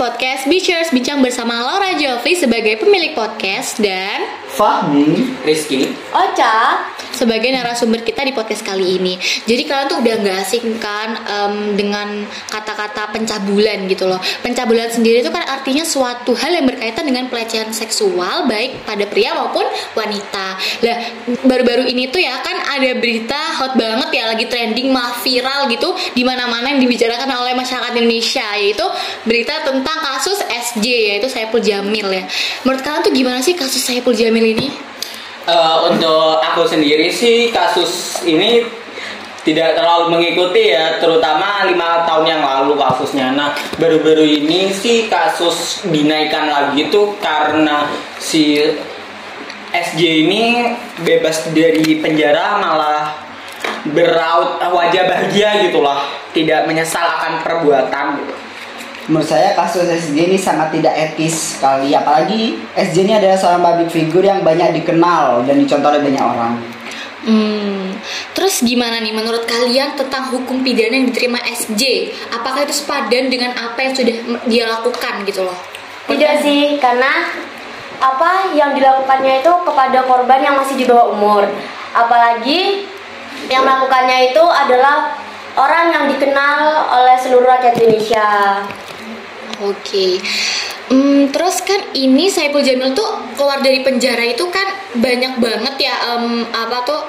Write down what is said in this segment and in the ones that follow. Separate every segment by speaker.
Speaker 1: podcast Beachers Bincang bersama Laura Jofri sebagai pemilik podcast dan
Speaker 2: Fahmi
Speaker 3: Rizky
Speaker 4: Ocha
Speaker 1: sebagai narasumber kita di podcast kali ini. Jadi kalian tuh udah nggak asing kan em, dengan kata-kata pencabulan gitu loh. Pencabulan sendiri itu kan artinya suatu hal yang berkaitan dengan pelecehan seksual baik pada pria maupun wanita. Lah baru-baru ini tuh ya kan ada berita hot banget ya lagi trending malah viral gitu di mana-mana yang dibicarakan oleh masyarakat Indonesia yaitu berita tentang kasus SJ yaitu Saipul Jamil ya. Menurut kalian tuh gimana sih kasus Saipul Jamil ini?
Speaker 3: Eh, Untuk aku sendiri sih kasus ini tidak terlalu mengikuti ya terutama lima tahun yang lalu kasusnya nah baru-baru ini sih kasus dinaikkan lagi tuh karena si SJ ini bebas dari penjara malah beraut wajah bahagia gitulah tidak menyesal akan perbuatan gitu.
Speaker 2: Menurut saya kasus SJ ini sangat tidak etis sekali Apalagi SJ ini adalah seorang public figure yang banyak dikenal dan dicontoh oleh banyak orang
Speaker 1: Hmm, terus gimana nih menurut kalian tentang hukum pidana yang diterima SJ? Apakah itu sepadan dengan apa yang sudah dia lakukan gitu loh?
Speaker 4: Tidak sih karena apa yang dilakukannya itu kepada korban yang masih di bawah umur Apalagi yang melakukannya itu adalah orang yang dikenal oleh seluruh rakyat Indonesia
Speaker 1: Oke. Hmm, terus kan ini Saipul Jamil tuh keluar dari penjara itu kan banyak banget ya em, apa tuh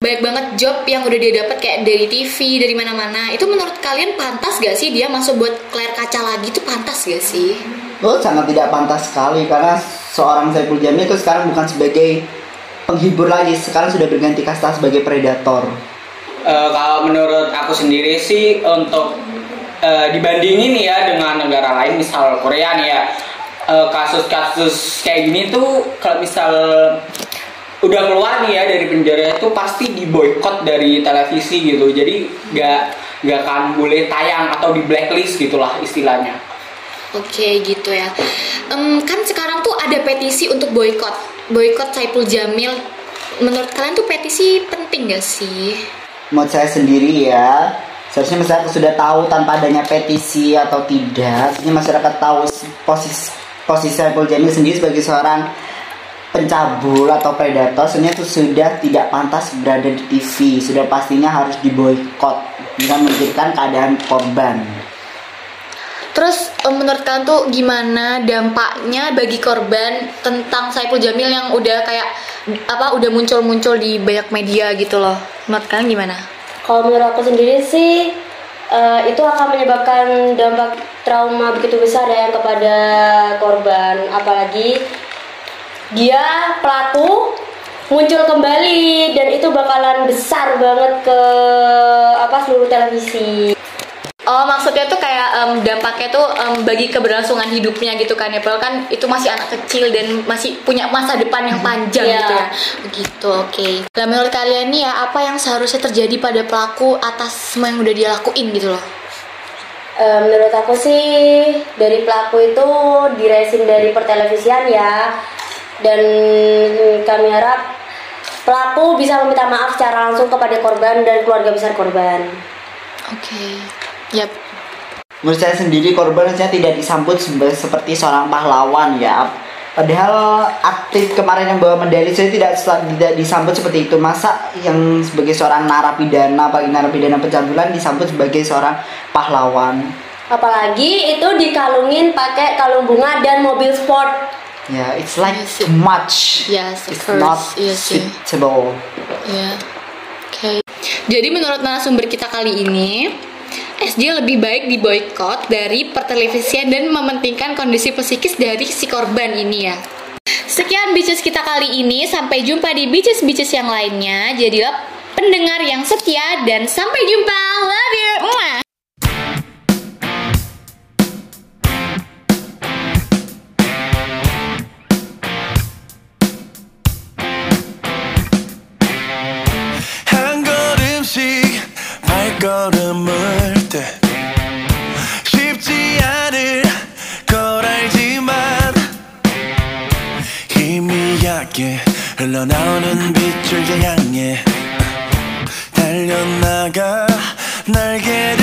Speaker 1: banyak banget job yang udah dia dapat kayak dari TV dari mana-mana. Itu menurut kalian pantas gak sih dia masuk buat layar kaca lagi itu pantas gak sih?
Speaker 2: Oh sangat tidak pantas sekali Karena seorang Saipul Jamil itu sekarang bukan sebagai penghibur lagi Sekarang sudah berganti kasta sebagai predator
Speaker 3: Eh, kalau menurut aku sendiri sih untuk eh, dibandingin ya dengan negara lain misal Korea nih ya eh, kasus-kasus kayak gini tuh kalau misal udah keluar nih ya dari penjara itu pasti diboykot dari televisi gitu jadi nggak nggak akan boleh tayang atau di blacklist gitulah istilahnya
Speaker 1: Oke gitu ya. Em, kan sekarang tuh ada petisi untuk boykot, boykot Saipul Jamil. Menurut kalian tuh petisi penting gak sih?
Speaker 2: Menurut saya sendiri ya. Seharusnya masyarakat sudah tahu tanpa adanya petisi atau tidak. Seharusnya masyarakat tahu posisi posisi Saipul Jamil sendiri sebagai seorang pencabul atau predator. Sebenarnya itu sudah tidak pantas berada di TV Sudah pastinya harus diboykot. Dengan memberikan keadaan korban.
Speaker 1: Terus em, menurut kalian tuh gimana dampaknya bagi korban tentang Saipul Jamil yang udah kayak apa udah muncul-muncul di banyak media gitu loh? Menurut kalian gimana?
Speaker 4: Kalau menurut aku sendiri sih eh, itu akan menyebabkan dampak trauma begitu besar ya kepada korban, apalagi dia pelaku muncul kembali dan itu bakalan besar banget ke apa seluruh televisi.
Speaker 1: Oh maksudnya tuh kayak em, dampaknya tuh em, bagi keberlangsungan hidupnya gitu kan ya Padahal kan itu masih anak kecil dan masih punya masa depan yang panjang
Speaker 4: Iya.
Speaker 1: gitu ya. Begitu oke. Nah menurut kalian nih ya apa yang seharusnya terjadi pada pelaku atas semua yang udah dia lakuin gitu loh?
Speaker 4: Eh, menurut aku sih dari pelaku itu diresin dari pertelevisian ya. Dan kami harap pelaku bisa meminta maaf secara langsung kepada korban dan keluarga besar korban.
Speaker 1: Oke Yap
Speaker 2: Menurut saya sendiri korban saya tidak disambut seperti seorang pahlawan ya. Padahal aktif kemarin yang bawa medali saya tidak tidak disambut seperti itu. Masa yang sebagai seorang narapidana, bagi narapidana pencabulan disambut sebagai seorang pahlawan.
Speaker 4: Apalagi itu dikalungin pakai kalung bunga dan mobil sport.
Speaker 2: Ya, it's like
Speaker 1: Yes,
Speaker 2: too much.
Speaker 1: Yes,
Speaker 2: it's
Speaker 1: course.
Speaker 2: not
Speaker 1: Iya sih.
Speaker 2: suitable.
Speaker 1: Ya. Oke. Jadi menurut narasumber kita kali ini, SJ lebih baik diboykot dari pertelevisian dan mementingkan kondisi psikis dari si korban ini ya. Sekian bitches kita kali ini, sampai jumpa di bitches-bitches yang lainnya. Jadilah pendengar yang setia dan sampai jumpa. Love you. Mwah.
Speaker 5: 한 걸음씩 발걸음을 때. 쉽지 않을 걸 알지만 희미하게 흘러나오는 빛을 향해 달려나가 날개를